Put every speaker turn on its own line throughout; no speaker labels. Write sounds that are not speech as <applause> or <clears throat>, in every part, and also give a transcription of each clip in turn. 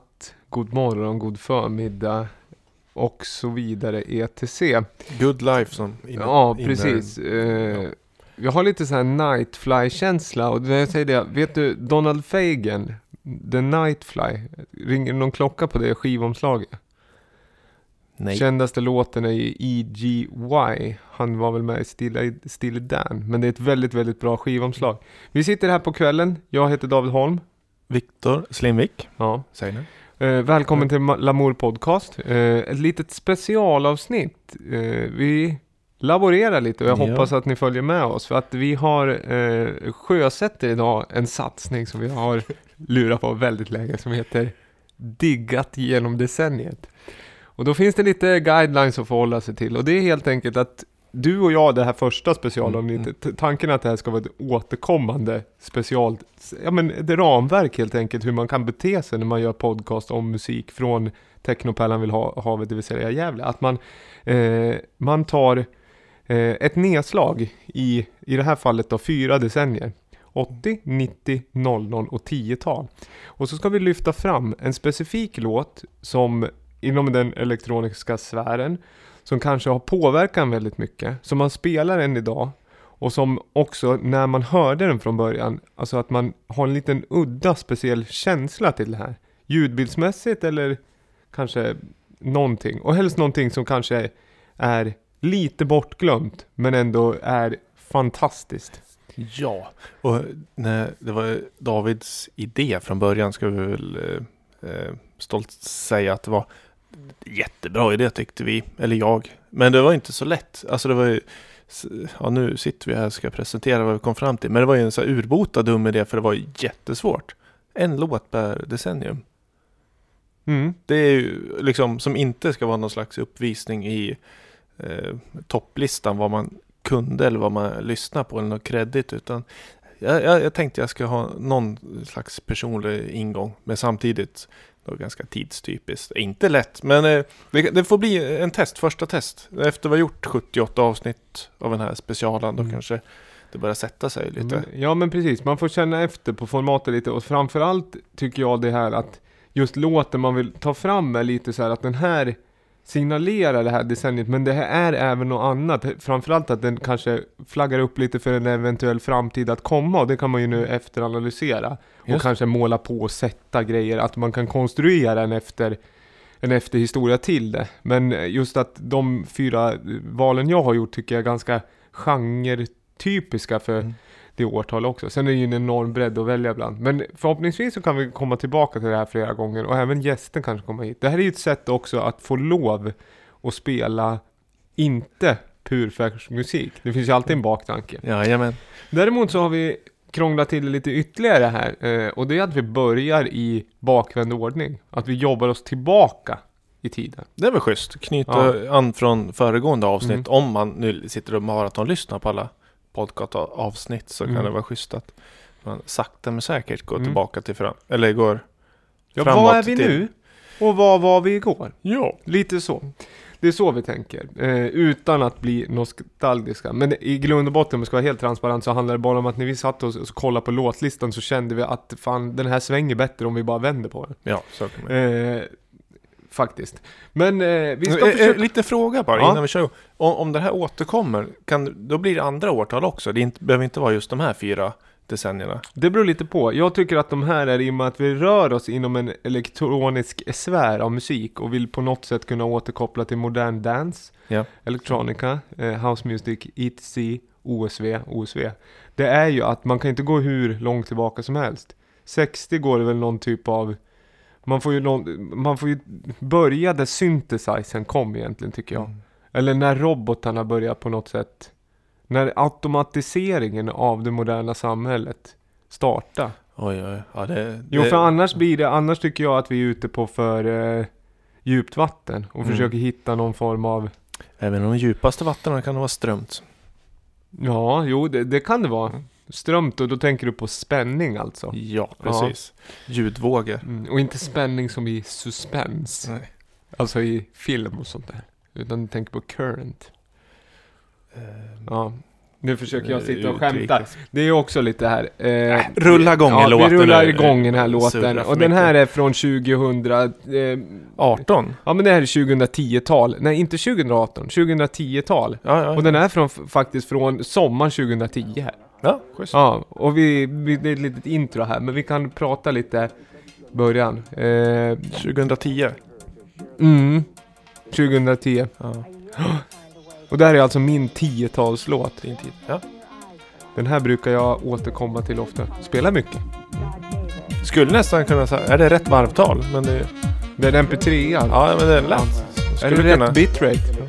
Natt, god morgon, god förmiddag och så vidare ETC.
Good life som in,
Ja, precis. Eh, Jag har lite så här nightfly-känsla och när jag säger det, vet du Donald Fagan, The Nightfly, ringer någon klocka på det skivomslaget?
Nej.
Kändaste låten är ju EGY. Han var väl med i Stilla, Stilla Dan. Men det är ett väldigt, väldigt bra skivomslag. Vi sitter här på kvällen. Jag heter David Holm.
Viktor Slimvik,
Ja.
säger ni?
Eh, välkommen till Lamour Podcast. Eh, ett litet specialavsnitt. Eh, vi laborerar lite och jag
Ja.
hoppas att ni följer med oss. För att vi har eh, sjösätter idag en satsning som vi har <laughs> lurat på väldigt länge som heter Diggat genom decenniet. Och då finns det lite guidelines att förhålla sig till och det är helt enkelt att du och jag, det här första specialavsnittet, t- tanken är att det här ska vara ett återkommande special, ja men ett ramverk helt enkelt hur man kan bete sig när man gör podcast om musik från Technopärlan vill ha havet, det vill säga Gävle. Att man, eh, man tar eh, ett nedslag i, i det här fallet då, fyra decennier. 80, 90, 00 och 10-tal. Och så ska vi lyfta fram en specifik låt som inom den elektroniska sfären som kanske har påverkan väldigt mycket, som man spelar än idag och som också när man hörde den från början, alltså att man har en liten udda speciell känsla till det här. Ljudbildsmässigt eller kanske någonting. Och helst någonting som kanske är lite bortglömt men ändå är fantastiskt.
Ja, och när det var Davids idé från början ska vi väl eh, eh stolt säga att det var jättebra idé tyckte vi, eller jag. Men det var inte så lätt. Alltså det var ju, ja nu sitter vi här och ska presentera vad vi kom fram till. Men det var ju en så här urbota dum idé för det var jättesvårt. En låt per decennium.
Mm.
Det är ju liksom som inte ska vara någon slags uppvisning i eh, topplistan vad man kunde eller vad man lyssnar på eller något kredit utan jag, jag, jag tänkte jag ska ha någon slags personlig ingång men samtidigt då ganska tidstypiskt. Inte lätt men eh, det, det får bli en test, första test. Efter vi har gjort 78 avsnitt av den här specialen då
Mm.
kanske det börjar sätta sig lite.
Mm, Ja men precis, man får känna efter på formatet lite och framförallt tycker jag det här att just låten man vill ta fram är lite så här att den här signalerar det här decenniet men det här är även något annat. Framförallt att den kanske flaggar upp lite för en eventuell framtid att komma och det kan man ju nu efteranalysera. Och
Just.
kanske måla på och sätta grejer, att man kan konstruera en efter en efterhistoria till det. Men just att de fyra valen jag har gjort tycker jag är ganska genre-typiska för
Mm.
Det årtal också. Sen är det ju en enorm bredd att välja bland. Men förhoppningsvis så kan vi komma tillbaka till det här flera gånger och även gästen kanske kommer hit. Det här är ju ett sätt också att få lov att spela inte purfärsk musik. Det finns ju alltid en baktanke.
Jajamän.
Däremot så har vi krånglat till det lite ytterligare här eh, och det är att vi börjar i bakvänd ordning. Att vi jobbar oss tillbaka i tiden.
Det är väl schysst. Knyta an från föregående avsnitt.
Mm.
Om man nu sitter och maratonlyssnar på alla podcast-avsnitt så
Mm.
kan det vara schysst att man sakta men säkert går
Mm.
tillbaka till fram. Eller går
Ja,
framåt
vad är vi
till-
nu? Och vad var vi igår?
Ja.
Lite så. Det är så vi tänker. Eh, utan att bli nostalgiska. Men i grund och botten, om vi ska vara helt transparent, så handlar det bara om att när vi satt oss och kollade på låtlistan så kände vi att fan, den här svänger bättre om vi bara vänder på den.
Ja, så kan man.
Eh, faktiskt. Men eh, vi ska
Eh, eh,
försöka...
Lite fråga bara
Ja.
innan vi kör. Om, om det här återkommer, kan, då blir det andra årtal också? Det inte, behöver inte vara just de här fyra decennierna.
Det beror lite på. Jag tycker att de här är i och med att vi rör oss inom en elektronisk sfär av musik och vill på något sätt kunna återkoppla till modern dance,
Ja.
electronica, eh, house music, ETC, OSV, OSV. Det är ju att man kan inte gå hur långt tillbaka som helst. 60 går det väl någon typ av man får ju, någon, man får ju börja där synthesizern kom egentligen tycker jag.
Mm.
Eller när robotarna börjar på något sätt. När automatiseringen av det moderna samhället startar.
Oj, oj. Ja, det,
Jo,
det,
för annars blir det, annars tycker jag att vi är ute på för eh, djupt vatten och
Mm.
försöker hitta någon form av,
Även de djupaste vattnen kan det vara strömt.
ja, jo, det, det kan det vara.
Mm.
Strömt och då tänker du på spänning alltså.
Ja, precis. Ljudvågor.
Mm, och inte spänning som i suspens.
Nej.
Alltså i film och sånt där. Utan du tänker på current.
Eh,
Ja. Nu försöker jag sitta och skämta. Det är också lite här... Eh,
rulla igång
ja,
en låt
vi rullar igång den här låten. Och den här är från 2000... Eh,
18?
ja men det här är 2010-tal. Nej, inte 2018. 2010-tal.
Ja, ja.
Och den är från, faktiskt från sommaren 2010 här.
Ja, schysst.
Ja, och vi, vi, det är ett litet intro här, men vi kan prata lite början. Eh,
2010.
mm, 2010. <gasps> Och det här är alltså min 10-talslåt.
din tid. Ja.
Den här brukar jag återkomma till ofta. Spelar mycket.
Skulle nästan kunna säga, är det rätt varvtal? Men det,
Det är en MP3 alltså.
ja, men det är lätt.
Är
Skulle
det
kunna,
rätt bitrate?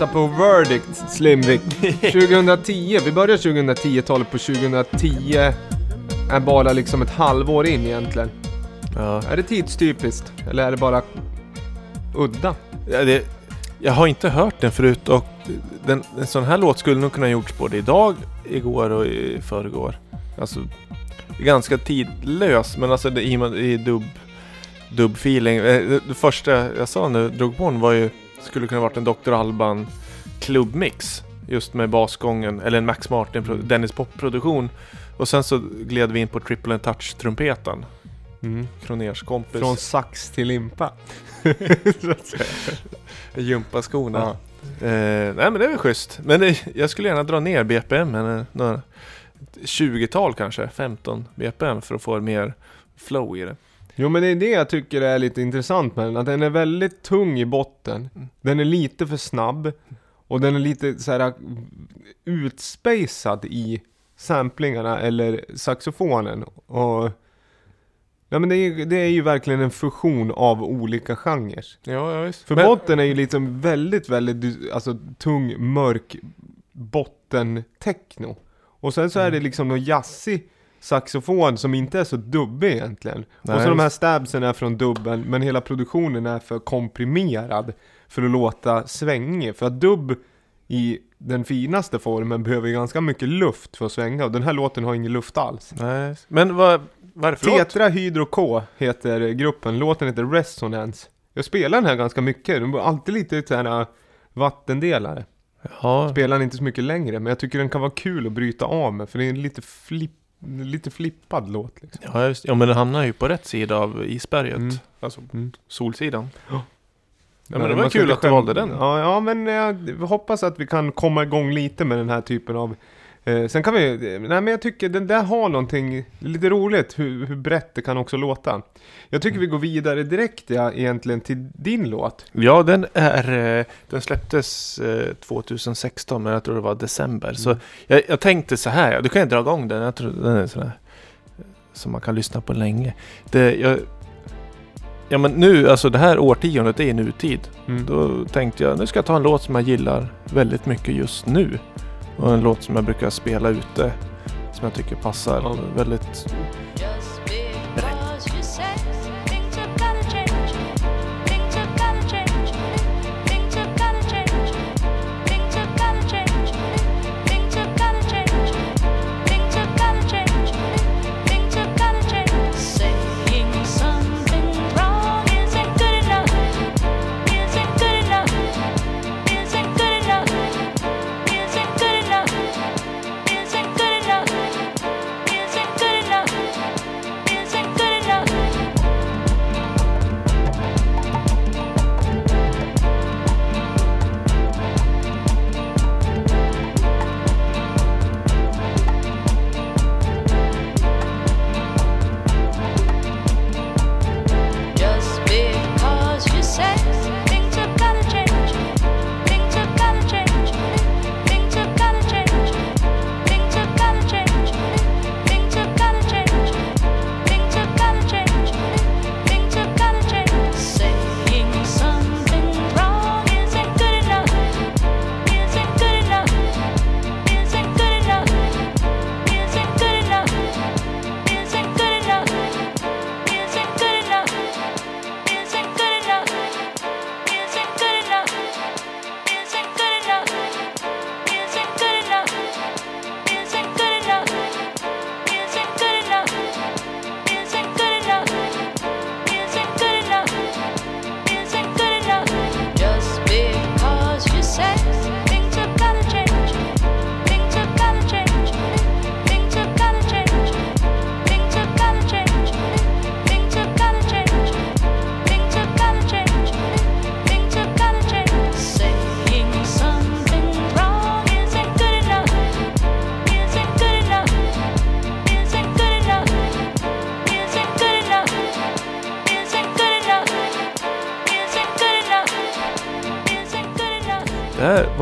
Vänta på verdict, Slimvik. 2010, vi börjar 2010-talet på 2010 är bara liksom ett halvår in egentligen.
ja.
Är det tidstypiskt? Eller är det bara udda?
Ja, det, jag har inte hört den förut och den, en sån här låt skulle nog kunna gjorts både idag, igår och i förrgår. Alltså, ganska tidlös men alltså det, i, i dubb, dubb-feeling. Eh, Det, det första jag sa när jag drog på den var ju, skulle kunna varit en Dr. Alban klubbmix. Just med basgången, eller en Max Martin, Dennis Pop-produktion. Och sen så gled vi in på Triple and Touch-trumpeten.
Mm.
Kroners kompis.
Från sax till limpa. <laughs>
Gympaskorna.
Ja.
Eh, nej men det är väl schysst. Men det, jag skulle gärna dra ner BPM men eh, några 20-tal kanske, 15 BPM för att få mer flow i det.
Jo men det är det jag tycker är lite intressant med den, att den är väldigt tung i botten.
Mm.
Den är lite för snabb. Och den är lite så här utspacad i samplingarna eller saxofonen. Och Ja men det är, det är ju verkligen en fusion av olika genrer.
Ja, ja visst.
För
Men-
botten är ju liksom väldigt, väldigt alltså, tung, mörk botten-techno. Och sen så är
Mm.
det liksom någon jazzig saxofon som inte är så dubbig egentligen.
Nej,
och så de här stabsen är från dubben, men hela produktionen är för komprimerad för att låta svängig. För att dubb i den finaste formen behöver ju ganska mycket luft för att svänga och den här låten har ingen luft alls.
Nej, men vad, vad är det för låt?
Tetra Hydro K heter gruppen, låten heter Resonance. Jag spelar den här ganska mycket, den var alltid lite så här äh, vattendelare.
Ja,
Spelar den inte så mycket längre, men jag tycker den kan vara kul att bryta av med, för det är lite, flipp, lite flippad låt liksom.
ja, just, ja, men den hamnar ju på rätt sida av isberget.
Mm.
Alltså
Mm.
solsidan.
Ja.
Ja, men det var kul att du valde den.
Ja, ja men jag hoppas att vi kan komma igång lite med den här typen av eh, Sen kan vi, nej men jag tycker den där har någonting lite roligt hur, hur brett det kan också låta. Jag tycker vi går vidare direkt ja, egentligen till din låt.
Ja, den är... eh, Den släpptes eh, 2016, men jag tror det var december. Så
Mm.
jag, jag tänkte så här, du kan ju dra igång den. Jag tror den är sådär som man kan lyssna på länge. Det, jag, ja, men nu, alltså det här årtiondet, det är nutid.
Mm.
Då tänkte jag, nu ska jag ta en låt som jag gillar väldigt mycket just nu. Och en låt som jag brukar spela ute. som jag tycker passar väldigt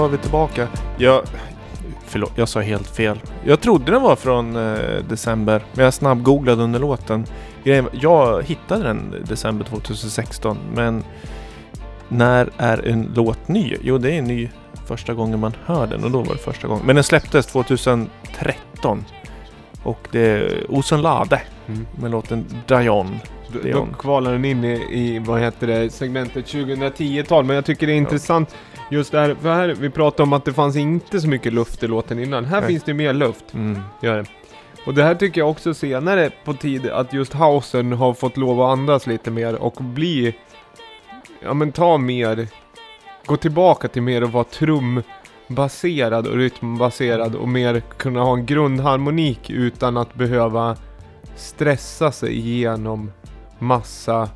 var vi tillbaka. Jag, förlåt, jag sa helt fel. Jag trodde den var från eh, december, men jag snabbgooglade under låten. Grejen, jag hittade den december 2016, men när är en låt ny? Jo, det är ny första gången man hör den och då var det första gången. Men den släpptes 2013 och det är Osen Lade
Mm.
med låten Dajon.
Då, då
om-
kvalar den in i, i, vad heter det, segmentet 2010-tal. Men jag tycker det är intressant just det här, för här, vi pratade om att det fanns inte så mycket luft i låten innan. Här
Nej.
finns det mer luft.
Mm.
Gör det. Och det här tycker jag också senare på tid att just housen har fått lov att andas lite mer och bli, ja men ta mer, gå tillbaka till mer att vara trumbaserad och rytmbaserad och mer kunna ha en grundharmonik utan att behöva stressa sig igenom massa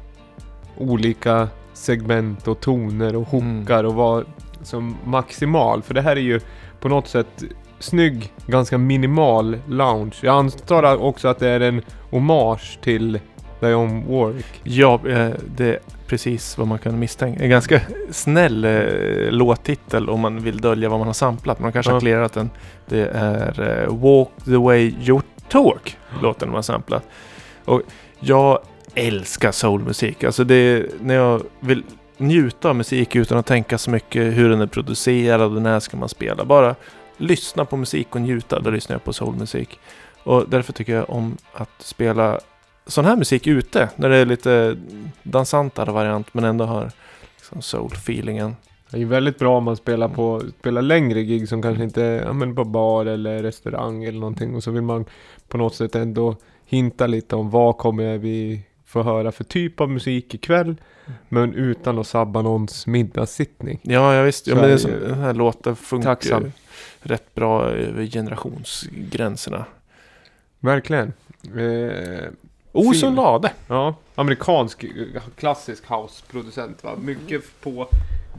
olika segment och toner och hookar och vara som maximal. För det här är ju på något sätt snygg, ganska minimal lounge. Jag antar också att det är en hommage till Dion Warwick.
Ja, eh, det är precis vad man kan misstänka. En ganska snäll eh, låttitel om man vill dölja vad man har samplat. Man kanske
Ja.
har clearat den. Det är eh, Walk the way you talk, låten man har samplat. Och jag älskar soulmusik. Alltså det är när jag vill njuta av musik utan att tänka så mycket hur den är producerad och när ska man spela. Bara lyssna på musik och njuta, då lyssnar jag på soulmusik. Och därför tycker jag om att spela sån här musik ute. När det är lite dansantare variant men ändå har liksom soul-feelingen.
Det är ju väldigt bra om man spelar på spelar längre gig som kanske inte ja, men på bar eller restaurang eller någonting och så vill man på något sätt ändå hinta lite om vad kommer vi få höra för typ av musik ikväll men utan att sabba någons middagssittning.
Ja, jag visst. Ja,
Så
men
ju.
den här låten funkar
Tacksam.
rätt bra över generationsgränserna.
Verkligen. Eh, Fin.
Lade.
ja, amerikansk eh, klassisk houseproducent va? Mycket på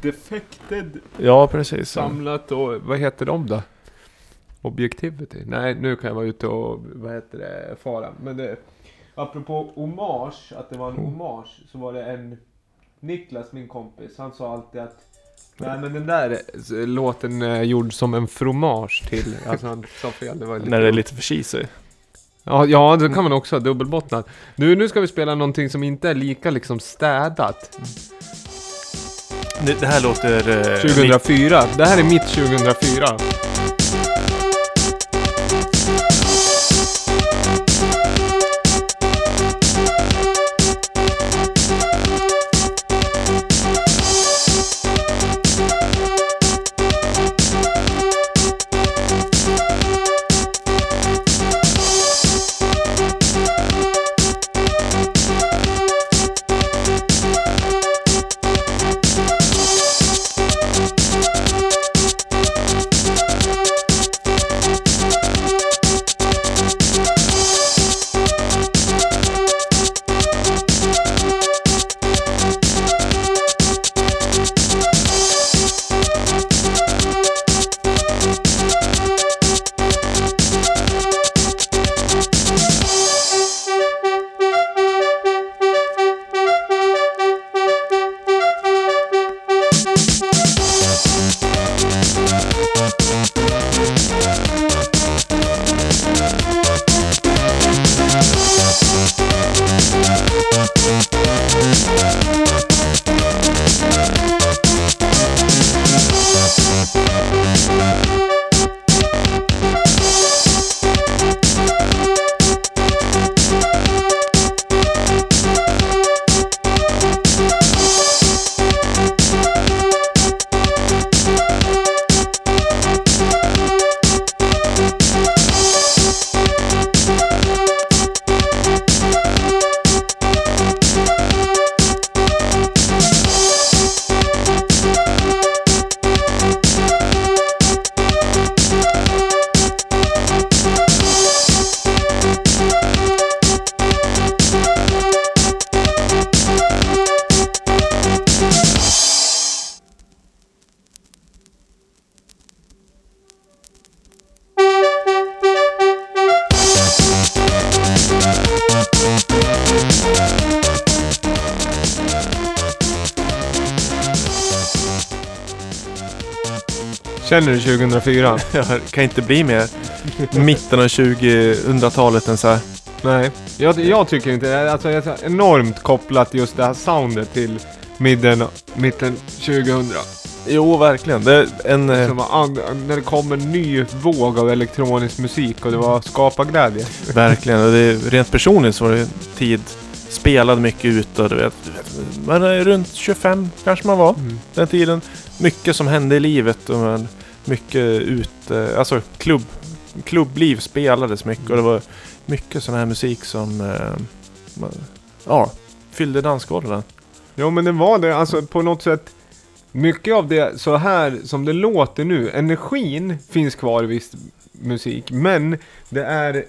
Defected
Ja, precis.
samlat och vad heter de då? Objectivity? Nej, nu kan jag vara ute och vad heter det, fara. Men det, apropå hommage, att det var en hommage, så var det en Niklas, min kompis, han sa alltid att Nej men den där eh, låten är gjord som en fromage till, <laughs> alltså han sa fel, det var lite
När det är lite för cheesy.
Ja, ja, det kan man också ha dubbelbottnat. Nu, nu ska vi spela någonting som inte är lika liksom städat.
Det, det här låter... eh,
2004. Det här är mitt 2004. Känner du 2004?
Jag kan inte bli mer mitten av 2000-talet än så här.
Nej, jag, jag tycker inte det. Alltså, jag är enormt kopplat just det här soundet till mitten, mitten 2000.
Jo, verkligen. Det är en... eh,
Som när det kom en ny våg av elektronisk musik och det var skaparglädje.
Verkligen. Och det rent personligt så var det tid spelade mycket ute du vet, är runt 25 kanske man var
Mm.
den tiden. Mycket som hände i livet man, mycket ute, eh, alltså klubb, klubbliv spelades mycket och det var mycket sån här musik som eh, ja, fyllde dansgolven.
Jo men det var det, alltså på något sätt. Mycket av det, så här som det låter nu, energin finns kvar i viss musik, men det är,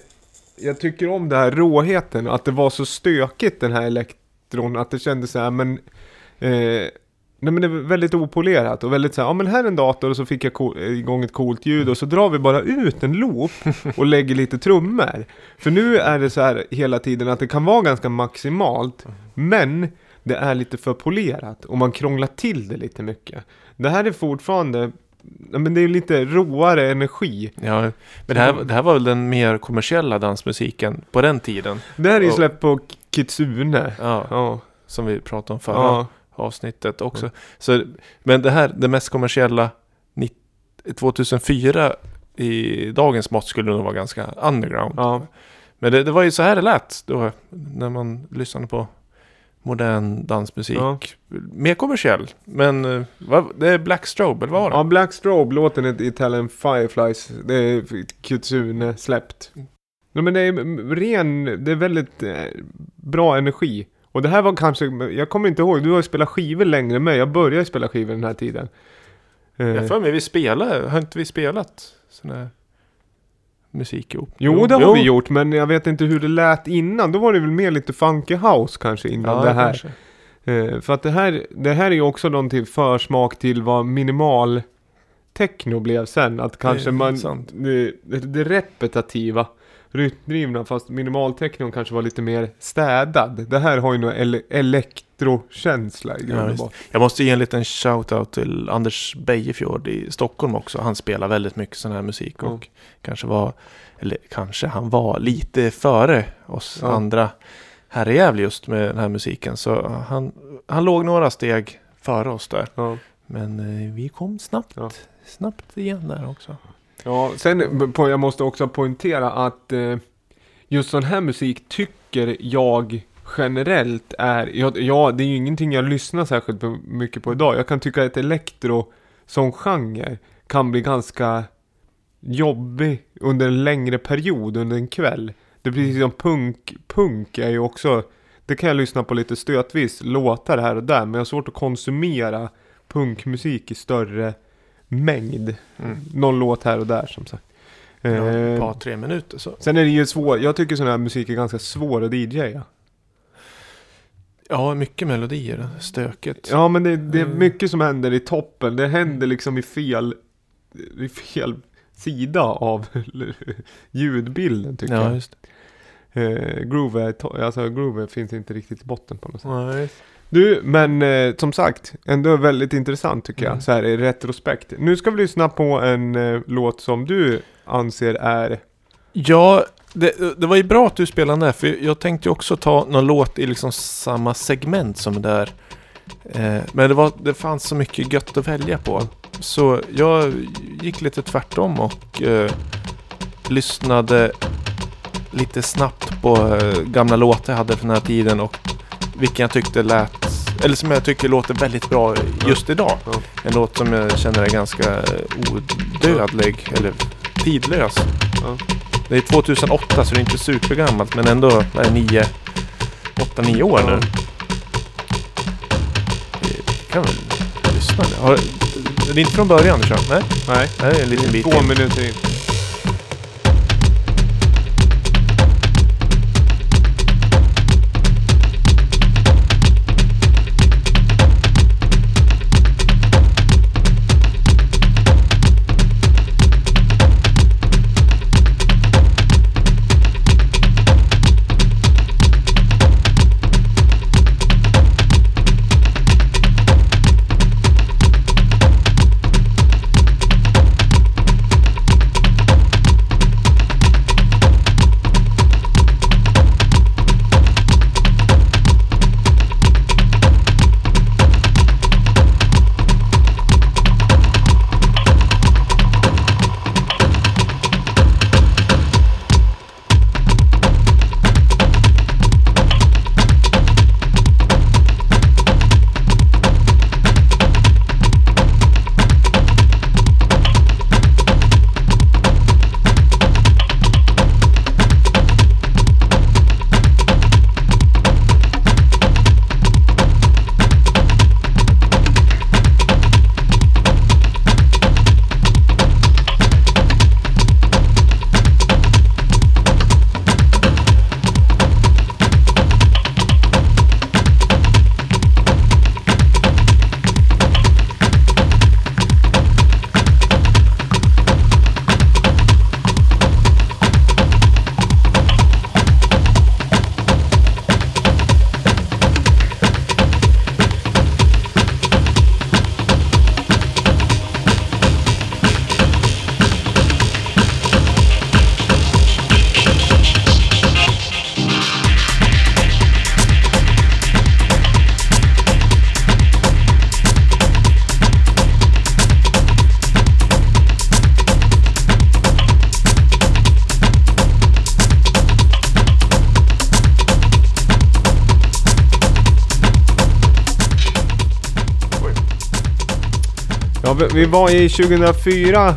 jag tycker om det här råheten, att det var så stökigt den här elektron, att det kändes så här, men, eh, nej men det var väldigt opolerat och väldigt så här, ja men här är en dator och så fick jag igång ett coolt ljud och så drar vi bara ut en loop <laughs> och lägger lite trummor. För nu är det så här hela tiden att det kan vara ganska maximalt, men det är lite för polerat och man krånglar till det lite mycket. Det här är fortfarande, ja, men det är lite råare energi.
Ja, men det här, det här var väl den mer kommersiella dansmusiken på den tiden.
Det här är ju släppt på Kitsune.
Ja,
Ja,
som vi pratade om förra
ja,
avsnittet också. Så, men det här, det mest kommersiella nitt- 2004 i dagens mått skulle nog vara ganska underground.
ja.
Men det, det var ju så här det lät då när man lyssnade på modern dansmusik.
Ja.
Mer kommersiell. Men eh, vad, det är Black Strobe, eller vad var det?
ja Black Strobe, låten är Italian Fireflies. Det är Kitsune släppt. Ja, men det är mm, ren, det är väldigt eh, bra energi. Och det här var kanske, jag kommer inte ihåg, du har ju spelat skivor längre än mig. Jag började spela skivor den här tiden. Eh,
Jag för mig vi spelade, har inte vi spelat sån här musik ihop?
Jo, det har vi gjort, men jag vet inte hur det lät innan. Då var det väl mer lite funky house kanske innan
Ja,
det här.
kanske.
Eh, för att det här, det här är ju också någonting försmak till vad minimal techno blev sen. Att kanske
är
man, det, det, det repetitiva, rytmdrivna, fast minimaltechnon kanske var lite mer städad. Det här har ju någon ele, elektrokänsla i grund
Ja. Jag måste ge en liten shout-out till Anders Bejefjord i Stockholm också. Han spelar väldigt mycket sån här musik och kanske var, eller kanske han var lite före oss
Ja.
andra här i Gävle just med den här musiken. Så han, han låg några steg före oss där.
Ja.
Men eh, vi kom snabbt,
Ja.
snabbt igen där också.
Ja, sen på, jag måste också poängtera att eh, just sån här musik tycker jag generellt är, ja, ja det är ju ingenting jag lyssnar särskilt mycket på idag. Jag kan tycka att elektro som genre kan bli ganska jobbig under en längre period, under en kväll. Det är precis som punk, punk är ju också, det kan jag lyssna på lite stötvis, låtar här och där, men jag har svårt att konsumera punkmusik i större mängd.
Mm.
Någon låt här och där som sagt.
Ja,
Eh,
ett par, tre minuter så.
sen är det ju svårt, jag tycker sån här musik är ganska svår att DJa.
Ja, mycket melodier, stöket.
Ja men det, det är
Mm.
mycket som händer i toppen, det händer liksom i fel, i fel sida av <laughs> ljudbilden tycker
ja
jag.
just
Eh, groove, är alltså groove finns inte riktigt i botten på något sätt.
Ja.
Du, men eh, som sagt, ändå väldigt intressant tycker jag,
Mm.
så här i retrospekt. Nu ska vi lyssna på en eh, låt som du anser är
Ja, det, det var ju bra att du spelade den där, för jag tänkte också ta någon låt i liksom samma segment som det där. Eh, men det, var, det fanns så mycket gött att välja på. Så jag gick lite tvärtom och eh, lyssnade lite snabbt på eh, gamla låtar jag hade från den här tiden och vilken jag tyckte lät, eller som jag tycker låter väldigt bra just idag.
Ja.
En låt som jag känner är ganska odödlig, eller tidlös.
Ja.
Det är 2008 så det är inte supergammalt men ändå vad är det, nio, åtta, nio år
Ja.
nu. Vi kan väl lyssna nu. Har, är det inte från början du kör? Nej,
Nej,
är en liten bit
två
in.
minuter in. Ja, vi, var i 2004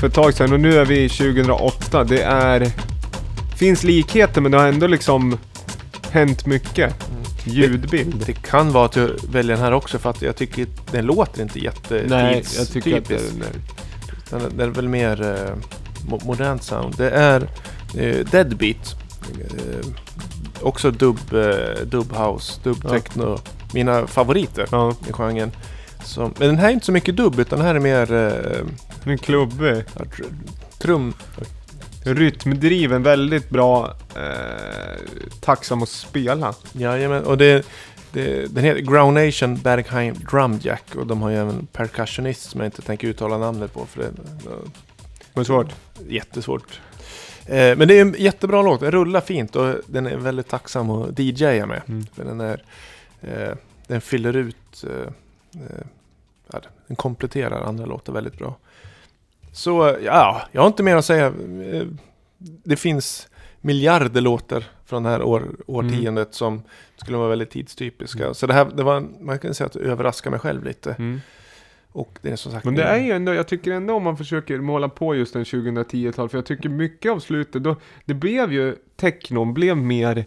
för ett tag sedan och nu är vi i 2008. Det är... Finns likheter men det har ändå liksom hänt mycket. Ljudbild.
Det kan vara att jag väljer den här också för att jag tycker den låter inte
Nej, jag tycker att
jättetidstypisk.
det.
Den, den är väl mer eh, mo- modernt sound. Det är eh, Deadbeat. Eh, också dub, eh, dub house, dub
Ja.
techno. Mina favoriter
Ja,
i genren. Så, men den här är inte så mycket dubb utan den här är mer eh,
en klubbig.
ja, tr- trum.
Rytmdriven, väldigt bra. Eh, tacksam att spela.
Jajamän, och det, det, den heter Ground Nation Bergheim Drumjack och de har ju även en percussionist som jag inte tänker uttala namnet på för det är
Men svårt.
jättesvårt. Eh, men det är en jättebra låt, den rullar fint och den är väldigt tacksam att DJa med.
Mm.
För den är, eh, den fyller ut, eh, ja, den kompletterar andra låtar väldigt bra. Så ja, jag har inte mer att säga. Eh, Det finns miljarder låtar från det här år, årtiondet som skulle vara väldigt tidstypiska.
Mm.
Så det här, det var, man kan säga att det överraskar mig själv lite.
Mm.
Och det är som sagt...
Men det är ju ändå, jag tycker ändå om man försöker måla på just en 2010-tal, för jag tycker mycket av slutet, då, det blev ju, technon blev mer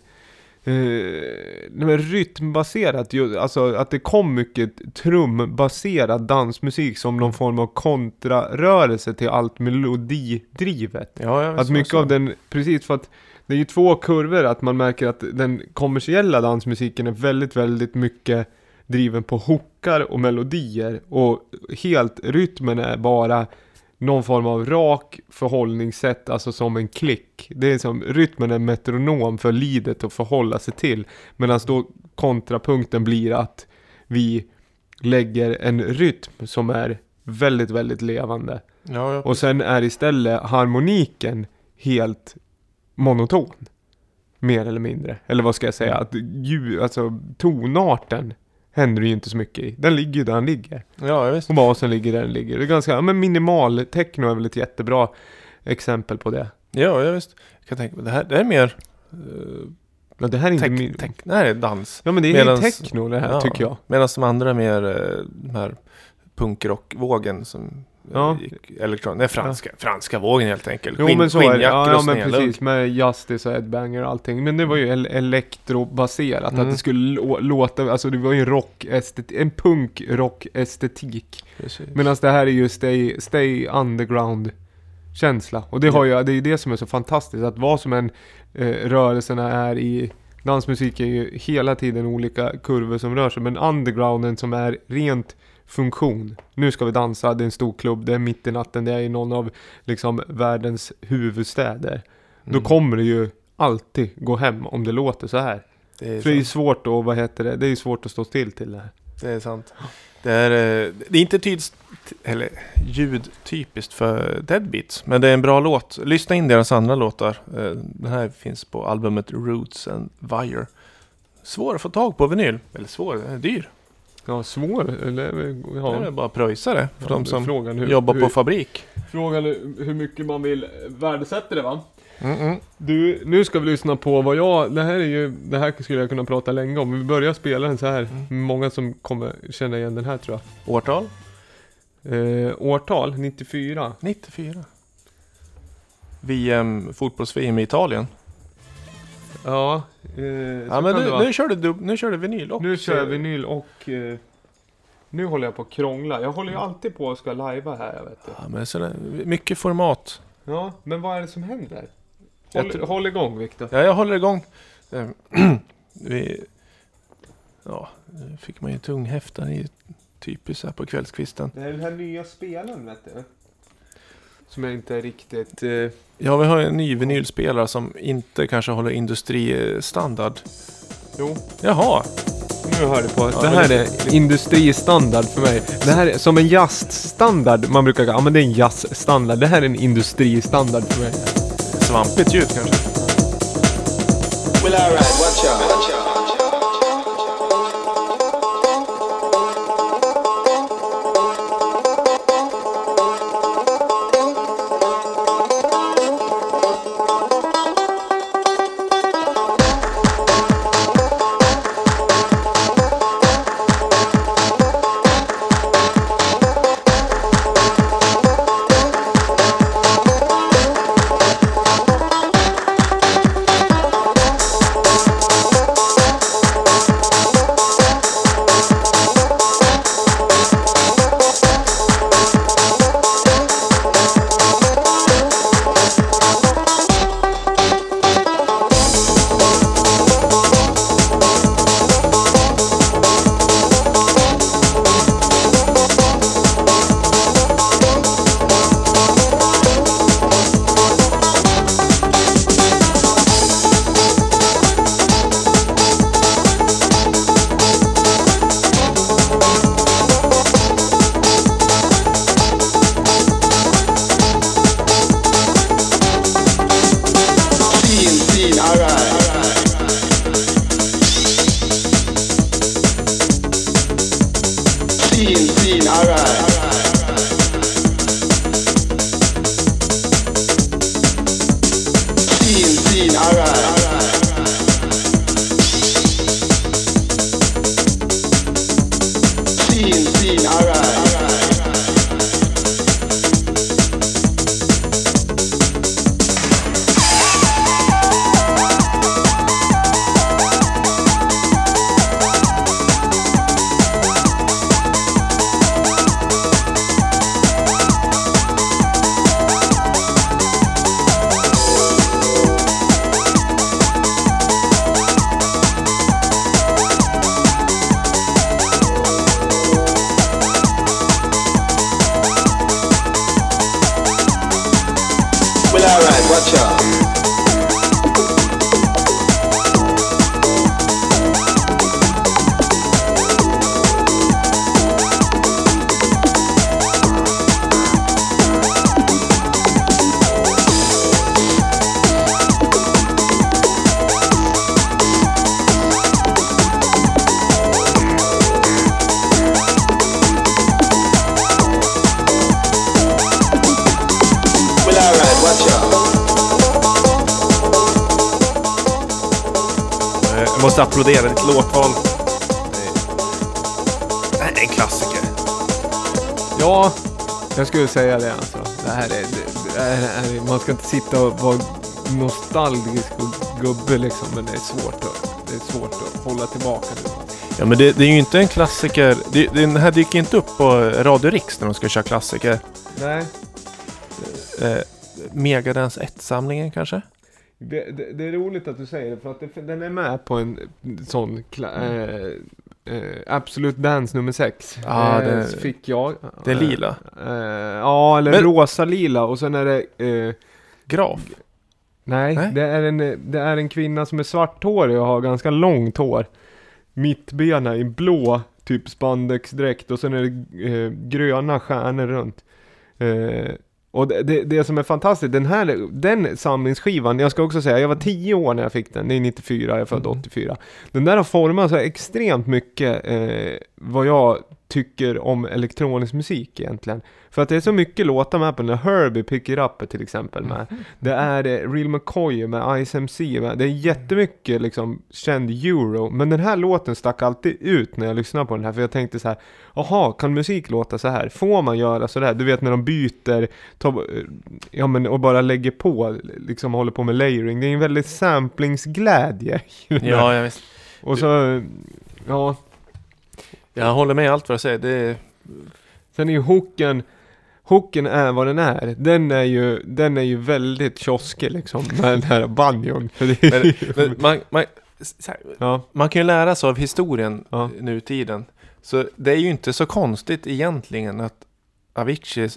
eh, rytmbaserat, alltså att det kom mycket trumbaserad dansmusik som någon form av kontrarörelse till allt melodidrivet.
Ja, jag
Att mycket av den, precis för att det är ju två kurvor, att man märker att den kommersiella dansmusiken är väldigt, väldigt mycket driven på hookar och melodier och helt rytmen är bara någon form av rak förhållningssätt, alltså som en klick. Det är som, rytmen är metronom för lidet att förhålla sig till. Medan då kontrapunkten blir att vi lägger en rytm som är väldigt, väldigt levande.
Ja, ja,
Och sen är istället harmoniken helt monoton. Mer eller mindre. Eller vad ska jag säga? Att ljud, alltså tonarten händer det ju inte så mycket i. Den ligger ju där den ligger.
ja, visst.
Och basen ligger där den ligger. Det är ganska, ja, men minimal techno är väl ett jättebra exempel på det.
Ja, ja visst. Jag kan tänka mig, det här, det här är mer... Uh,
Ja, det här är inte
tech,
min...
tech, det här är dans.
Ja men det är
Medans-
techno det här
Ja.
tycker jag.
Medan de andra är mer uh, den här punkrockvågen som eh,
Ja.
gick elektron... Nej, franska, franska vågen helt enkelt.
Jo
Skinn-
men så är det. Ja, ja men precis. Med Justice och Headbanger och allting. Men det var ju el- elektrobaserat.
Mm.
Att det skulle lå- låta, alltså det var ju en rock en punk-rock-estetik. Medan det här är ju stay, stay underground känsla. Och det har ju, det är ju det som är så fantastiskt. Att vad som än eh, rörelserna är i dansmusik är ju hela tiden olika kurvor som rör sig. Men undergrounden som är rent funktion. Nu ska vi dansa, det är en stor klubb, det är mitt i natten, det är i någon av liksom världens huvudstäder. Då
Mm.
kommer det ju alltid gå hem om det låter så här.
det, är
För det är svårt att, vad heter det, det är svårt att stå still till det här.
det är sant. Det är, eh, det är inte tyds, eller, ljudtypiskt för Deadbeats, men det är en bra låt. Lyssna in deras andra låtar. Eh, Den här finns på albumet Roots and Wire. Svår att få tag på vinyl. Eller svår, den är dyr.
Ja, svår, eller
Det
ja.
är bara att pröjsa det för de som
frågan hur,
jobbar
hur,
på fabrik.
Frågan är hur mycket man vill värdesätta det va?
Mm-mm.
Du, nu ska vi lyssna på vad jag, det här är ju, det här skulle jag kunna prata länge om. Vi börjar spela den så här.
Mm.
Många som kommer känna igen den här tror
Årtal?
jag. Eh, årtal, 94.
94. VM, fotbolls-VM i Italien.
Ja, eh,
Ja, men nu, nu, kör du, dub- nu kör du vinyl och...
Nu kör jag vinyl och eh, nu håller jag på att krångla. Jag håller ju alltid på att ska lajva här, jag vet du.
Ja, men så det, mycket format.
Ja, men vad är det som händer? Håll,
tror-
håll igång Viktor.
Ja, jag håller igång. Eh, <clears throat> Vi, ja, nu fick man ju tunghäftan i typiskt här på kvällskvisten.
Det är den här nya spelaren vet du. Som jag inte är riktigt... Eh,
Ja, vi har en ny vinylspelare som inte kanske håller industristandard.
jo,
Jaha,
nu hör du på.
Ja,
det här
det-
är industristandard för mig. Det här är som en jazzstandard. Man brukar ja men det är en jazzstandard. Det här är en industristandard för mig.
svampigt ljud kanske.
Well,
måste applådera ditt låtval. Det här är en klassiker.
Ja, jag skulle säga det alltså. Det här är, det, det här är, man ska inte sitta och vara nostalgisk och gubbe liksom, men det är svårt att, det är svårt att hålla tillbaka nu.
Ja men det, det är ju inte en klassiker. Det, den här dyker inte upp på Radio Riks när de ska köra klassiker.
Nej,
Eh, Megadance 1-samlingen kanske?
Det, det, det är roligt att du säger det, för att det, den är med på en sån kla, eh, eh, Absolut Dance nummer 6.
Ja,
eh,
det-
fick jag.
Det är lila.
Eh, ja, eller
Men-
rosa-lila och sen är det eh,
Graf.
Nej,
Nej.
Det, är en, det är en kvinna som är svarthårig och har ganska långt hår. Mittbena i blå, typ spandexdräkt och sen är det eh, gröna stjärnor runt. Och det, det, det som är fantastiskt, den här den samlingsskivan, jag ska också säga, jag var 10 år när jag fick den, det är 94, jag är född
Mm.
84. Den där har format så extremt mycket eh, vad jag tycker om elektronisk musik egentligen. För att det är så mycket låtar med på den, Herbie Pick It Up till exempel med. Det är eh, Real McCoy med Ice MC med. Det är jättemycket liksom känd euro. Men den här låten stack alltid ut när jag lyssnade på den här. För jag tänkte så här, jaha, kan musik låta så här? Får man göra så där? Du vet när de byter, tar, eh, ja men och bara lägger på, liksom håller på med layering. Det är en väldigt samplingsglädje.
Ja, jag, visst.
Och så, ja,
jag håller med allt vad du säger. Det är,
Sen är ju hooken, hooken är vad den är. Den är ju, den är ju väldigt kioskig liksom <laughs> med den här banjon.
Men, men man, man, här,
ja,
man kan ju lära sig av historien
Ja.
nutiden. Så det är ju inte så konstigt egentligen att Avicii,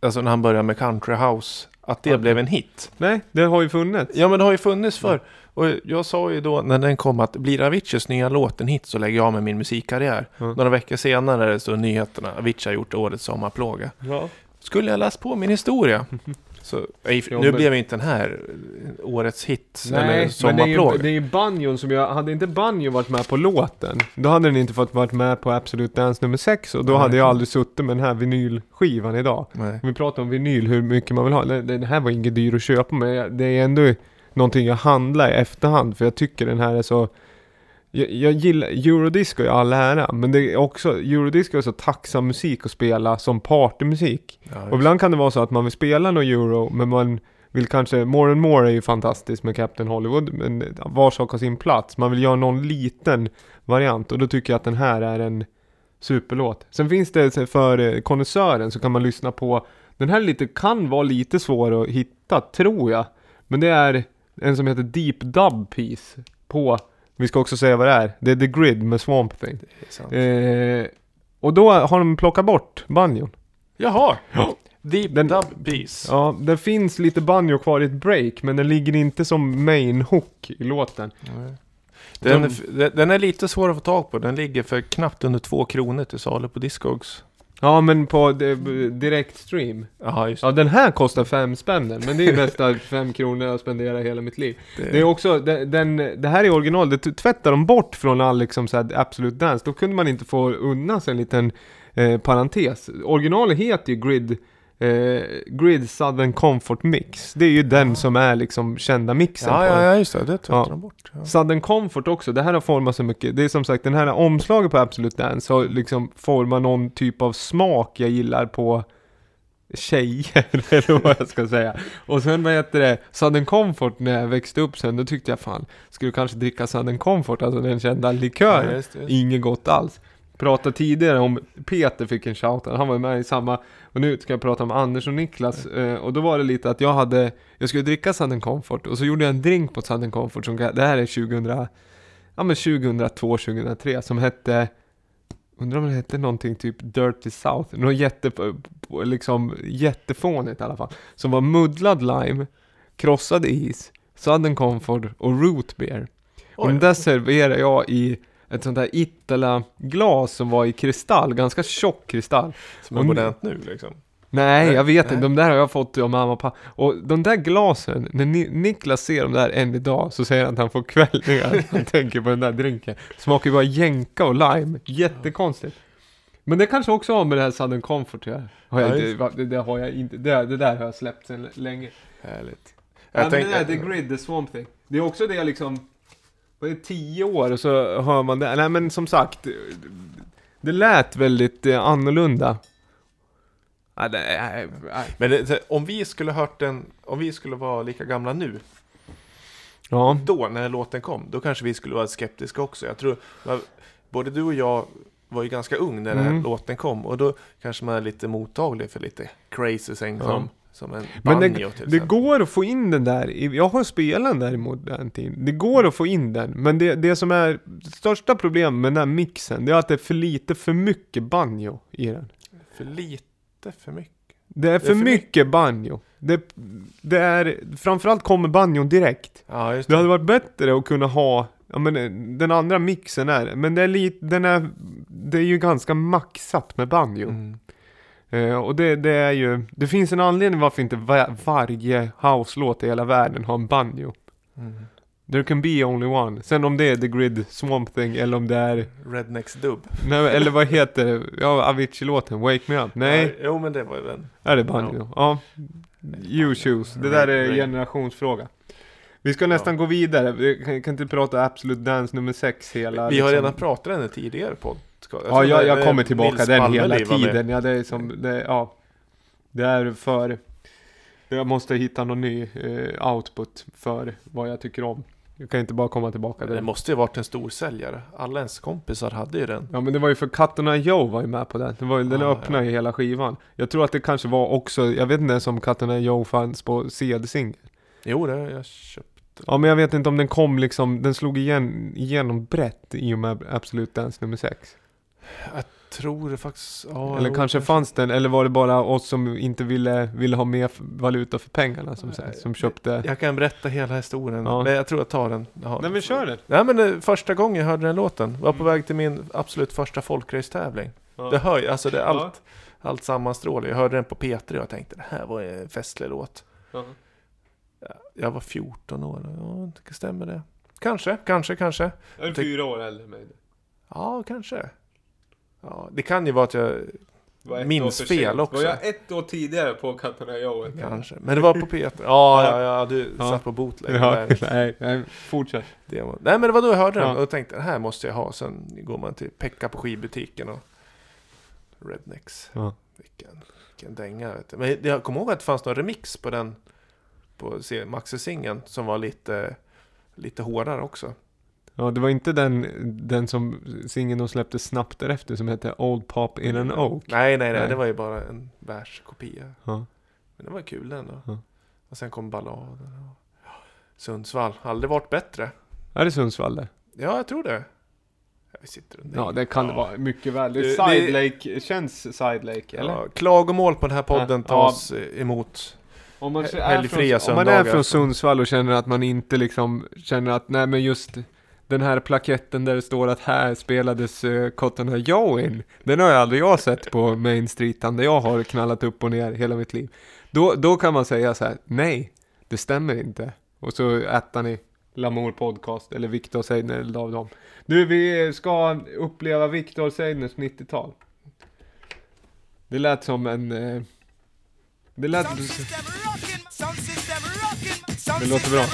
alltså när han började med country house, att det
Ja.
blev en hit.
nej, det har ju funnits.
Ja men det har ju funnits för. Och jag sa ju då när den kom att blir Aviciis nya låt en hit så lägger jag av med min musikkarriär.
Ja.
Några veckor senare så nyheterna, Avicii har gjort årets sommarplåga.
Ja.
Skulle jag läst på min historia? <laughs> Så, nej,
Jo,
nu
men-
blev ju inte den här eh, årets hit eller
Nej, men det är, ju,
sommarplåga.
det är ju banjon som jag, hade inte banjo varit med på låten, då hade den inte fått varit med på Absolut Dance nummer 6 och då
Nej.
hade jag aldrig suttit med den här vinylskivan idag.
Nej.
Vi pratar om vinyl, hur mycket man vill ha. Den, här var inget dyr att köpa men det är ändå någonting jag handlar i efterhand för jag tycker den här är så jag, jag gillar, eurodisco i all ära, men det är också, eurodisco är så tacksam musik att spela som partymusik.
Ja,
Och ibland kan det vara så att man vill spela någon euro, men man vill kanske, More and More är ju fantastiskt med Captain Hollywood, men var sak har sin plats. Man vill göra någon liten variant och då tycker jag att den här är en superlåt. Sen finns det för eh, konnässören så kan man lyssna på, den här lite, kan vara lite svår att hitta, tror jag. Men det är en som heter Deep Dub Piece på, vi ska också säga vad det är, det är The Grid med Swamp Thing. Eh, och då har de plockat bort banjon.
Jaha!
Ja. <gasps>
Deep
Den-
Dub Piece.
Ja, det finns lite banjo kvar i ett break, men den ligger inte som main hook i låten.
Nej. Den, den- den är lite svår att få tag på. Den ligger för knappt under två kronor till salu på Discogs.
Ja, men på d- direkt stream.
Jaha, just
Ja, den här kostar fem spänn men det är bästa <laughs> fem kronor jag spenderar hela mitt liv.
det.
Det är också, den, den, det här är original, det tvättar de bort från all liksom så här Absolute Dance. Då kunde man inte få unna sig en liten eh, parentes. Originalet heter ju Grid, eh, Grid Southern Comfort Mix. Det är ju den som är liksom kända mixen
ja,
på
ja,
den.
ja, just det. Det tvättar
Ja.
de bort. Ja.
Southern Comfort också, det här har format så mycket. Det är som sagt, den här omslaget på Absolute Dance har liksom format någon typ av smak jag gillar på tjejer, <laughs> eller vad jag ska säga. Och sen vad heter det, Southern Comfort när jag växte upp sen, då tyckte jag fan, skulle kanske dricka Southern Comfort, alltså den kända likören.
Ja.
Inget gott alls. Pratade tidigare om, Peter fick en shout han var med i samma, och nu ska jag prata om Anders och Niklas, eh, och då var det lite att jag hade, jag skulle dricka Southern Comfort, och så gjorde jag en drink på Southern Comfort som, det här är 2000, ja men 2002, 2003, som hette, undrar om det hette någonting typ Dirty South, något jätte, liksom jättefånigt i alla fall, som var muddlad lime, krossad is, Southern Comfort och root beer. Och den där serverade jag i ett sånt där Itala-glas som var i kristall, ganska tjock kristall.
Som är modernt nu liksom.
Nej,
Nej,
jag vet
nej.
inte. De där har jag fått av mamma och pappa. Och de där glasen, när Ni- Niklas ser de där än idag så säger han att han får kvällningar. <laughs> Han tänker på den där drinken. Smakar ju bara jänka och lime. Jättekonstigt. Men det kanske också har med det här Southern Comfort att göra. Har jag
Ja,
det, det har jag inte. Det, det där har jag släppt sedan länge.
Härligt.
Ja,
Jag
men det där, The Grid, The Swamp Thing. Det är också det liksom, vad är det, tio år och så hör man det. Nej men som sagt, det lät väldigt eh, annorlunda. Det, nej, nej.
men det, om vi skulle hört den, om vi skulle vara lika gamla nu,
Ja,
då när låten kom, då kanske vi skulle vara skeptiska också. Jag tror, både du och jag var ju ganska ung när den här
Mm.
låten kom och då kanske man är lite mottaglig för lite crazy säng
Ja.
Som, en
men
banjo
det,
till
det
exempel.
går att få in den där, i- jag har spelat den där i modern tid. Det går att få in den, men det, det som är största problemet med den här mixen, det är att det är för lite för mycket banjo i den.
För lite för mycket.
Det är för,
för
mycket banjo. Det, det är, framförallt kommer banjon direkt.
Ja, just
Det hade varit bättre att kunna ha, ja men eh, den andra mixen är, men det är lite, den är, det är ju ganska maxat med banjo.
Mm.
Eh, och det, det är ju, det finns en anledning varför inte va- varje house-låt i hela världen har en banjo.
Mm.
There can be only one. Sen om det är The Grid Swamp Thing eller om det är,
Rednecks dubb.
nej, eller vad heter det? Ja, Avicii-låten, Wake Me Up. Nej,
Ja, jo, men det var ju den.
är det banjo? Ja. You choose. Det där är generationsfråga. Vi ska nästan gå vidare. Vi kan, kan inte prata Absolute Dance nummer 6 hela...
Vi har
liksom-
redan pratat den i tidigare podd.
Ja, jag, jag kommer tillbaka
Nils
den hela tiden. Ja, det är som, det, ja. Det är för... Jag måste hitta någon ny eh, output för vad jag tycker om. Jag kan inte bara komma tillbaka till
Det måste ju varit en stor säljare. Alla ens kompisar hade ju den.
Ja men det var ju för Katterna Joe var ju med på den. Det var ju, den
Ja,
öppnade ju hela skivan. Jag tror att det kanske var också, jag vet inte ens om Katterna Joe fanns på CD-singel.
Jo, det har jag köpt.
Ja men jag vet inte om den kom liksom, den slog igen, igenom brett i och med Absolute Dance nummer 6.
Jag tror det faktiskt. Ja,
eller
jo,
kanske fanns den, eller var det bara oss som inte ville, ville ha mer valuta för pengarna som,
Nej,
som köpte?
Jag kan berätta hela historien.
Ja.
Men jag tror jag tar den. Ja.
Nej men kör det!
Nej men eh, första gången jag hörde den låten var på väg till min absolut första folkrace-tävling. Det hör alltså det är allt, allt sammanstrålar. Jag hörde den på P3 och jag tänkte det här var en festlig låt.
Ja.
Jag var 14 år, ja det stämmer det. Kanske, kanske, kanske.
Jag är fyra år äldre än mig.
Ja, kanske. Ja, det kan ju vara att jag Minns fel också.
Var jag ett år tidigare på Katterna Joe? än-
Kanske. Men det var på P3. Ja, ja, ja, du
Ja.
satt på bootleg.
Ja, <laughs> nej, nej, fortsätt.
Det var... Nej men det var då jag hörde den
Ja.
och tänkte det här måste jag ha. Sen går man till Pekka på skivbutiken och Rednecks.
Ja.
Vilken, vilken dänga vet du. Men jag kommer ihåg att det fanns någon remix på den på Maxi-singeln som var lite, lite hårdare också.
Ja, det var inte den, den som singeln de släppte snabbt därefter som hette Old Pop in an Oak.
Nej, nej, nej,
Nej.
det var ju bara en världskopia.
Ja.
Men det var kul ändå.
Ja.
Och sen kom balladen. Och... Sundsvall, aldrig varit bättre.
Är det Sundsvall det?
Ja, jag tror det. Ja, vi sitter och
Ja, det kan det vara mycket väl. Det Side Lake, känns Side Lake, eller?
Ja, klagomål på den här podden
Ja.
tas eh, emot.
Om man, är från, om man är från Sundsvall och känner att man inte liksom känner att nej men just den här plaketten där det står att här spelades uh, Cotton Eye Joe in. Den har jag aldrig jag sett på Main Street, där jag har knallat upp och ner hela mitt liv. Då, då kan man säga så här, nej, det stämmer inte. Och så ätar ni Lamour Podcast, eller Victor Seidner eller av dem. Nu, vi ska uppleva Victor Seidners 90-tal. Det lät som en... Eh, det lät... Det låter bra.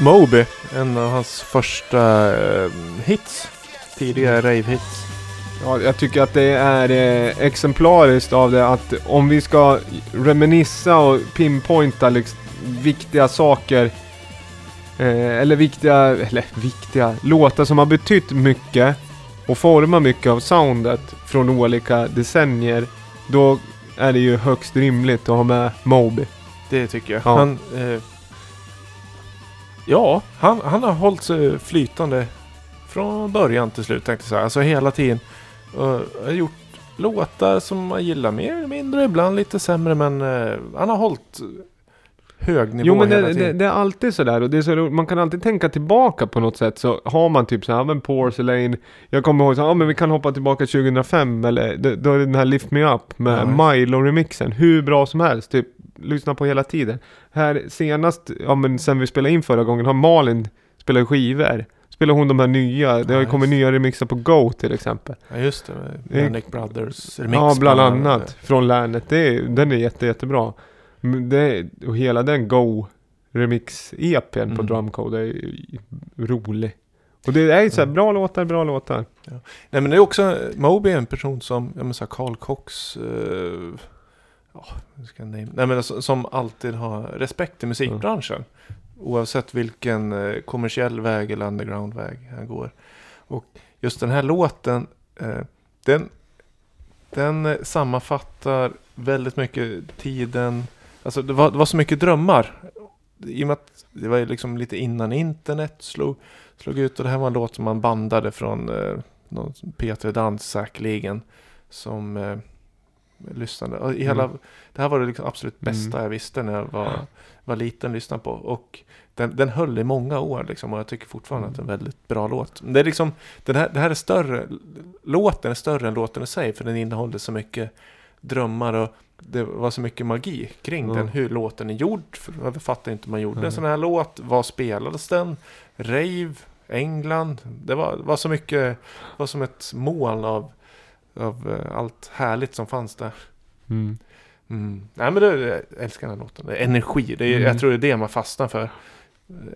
Moby, en av hans första eh, hits. Tidiga rave-hits.
Ja, jag tycker att det är eh, exemplariskt av det att om vi ska reminissa och pinpointa liksom, viktiga saker eh, eller viktiga, eller viktiga låtar som har betytt mycket och format mycket av soundet från olika decennier. Då är det ju högst rimligt att ha med Moby.
Det tycker jag.
Ja.
Han, eh, ja, han, han har hållit sig flytande från början till slut tänkte jag säga. Alltså hela tiden. Och har gjort låtar som man gillar mer eller mindre, ibland lite sämre men eh, han har hållit hög nivå
Jo men
hela
det, det,
tiden.
det är alltid sådär och det är så, man kan alltid tänka tillbaka på något sätt så har man typ såhär, men Porcelain Jag kommer ihåg så ja men vi kan hoppa tillbaka 2005 eller då, är det den här Lift Me Up med
Ja.
Milo-remixen Hur bra som helst, typ lyssna på hela tiden Här senast, ja men sen vi spelade in förra gången har Malin spelat skivor Spelar hon de här nya, det har ju
Ja,
kommit nya remixar på Go till exempel
Ja just det,
Det
Manic Brothers remix.
Ja, bland
annat.
annat. Från länet. Det är, den är jätte, jättebra. Det, och hela den Go Remix-EPn på
Mm.
Drumcode är rolig. Och det är ju så här,
Mm.
bra låtar, bra låtar.
Nej men det är också, Moby är en person som, jag menar så här, Carl Cox, eh, ja, ska jag name, nej men alltså, som alltid har respekt i musikbranschen. Oavsett vilken eh, kommersiell väg eller underground-väg han går. Och just den här låten, eh, den, den eh, sammanfattar väldigt mycket tiden, alltså det var, det var så mycket drömmar. I och med att det var liksom lite innan internet slog, slog ut och det här var en låt som man bandade från eh, någon P3 Dans säkerligen. Som, eh, lyssnande. Och i hela,
Mm.
Det här var det liksom absolut bästa
Mm.
jag visste när jag var, var liten lyssnade på. Och den, den höll i många år liksom, och jag tycker fortfarande
Mm.
att det är en väldigt bra låt. Det, är liksom, den här, det här är större, låten är större än låten i sig för den innehåller så mycket drömmar och det var så mycket magi kring
Ja.
den. Hur låten är gjord. Jag fattar inte hur man gjorde en sån här låt. Vad spelades den? Rave? England? Det var, var så mycket, var som ett moln av, av eh, allt härligt som fanns där.
Mm.
Mm. Nej men det, jag älskar den här låten. Det är energi. Det är,
Mm.
Jag tror det är det man fastnar för.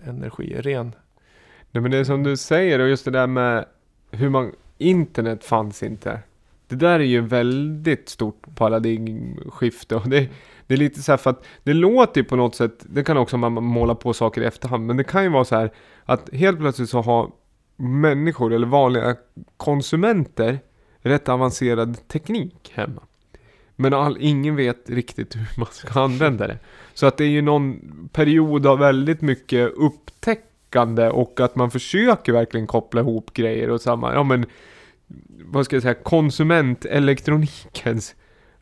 Energi, ren.
Nej men det är som du säger och just det där med hur man, internet fanns inte. Det där är ju väldigt stort paradigmskifte och det, det är lite så här för att det låter ju på något sätt, det kan också man måla på saker i efterhand, men det kan ju vara så här att helt plötsligt så har människor eller vanliga konsumenter rätt avancerad teknik hemma. Men all, ingen vet riktigt hur man ska använda det. Så att det är ju någon period av väldigt mycket upptäckande och att man försöker verkligen koppla ihop grejer och samma, ja men vad ska jag säga, konsumentelektronikens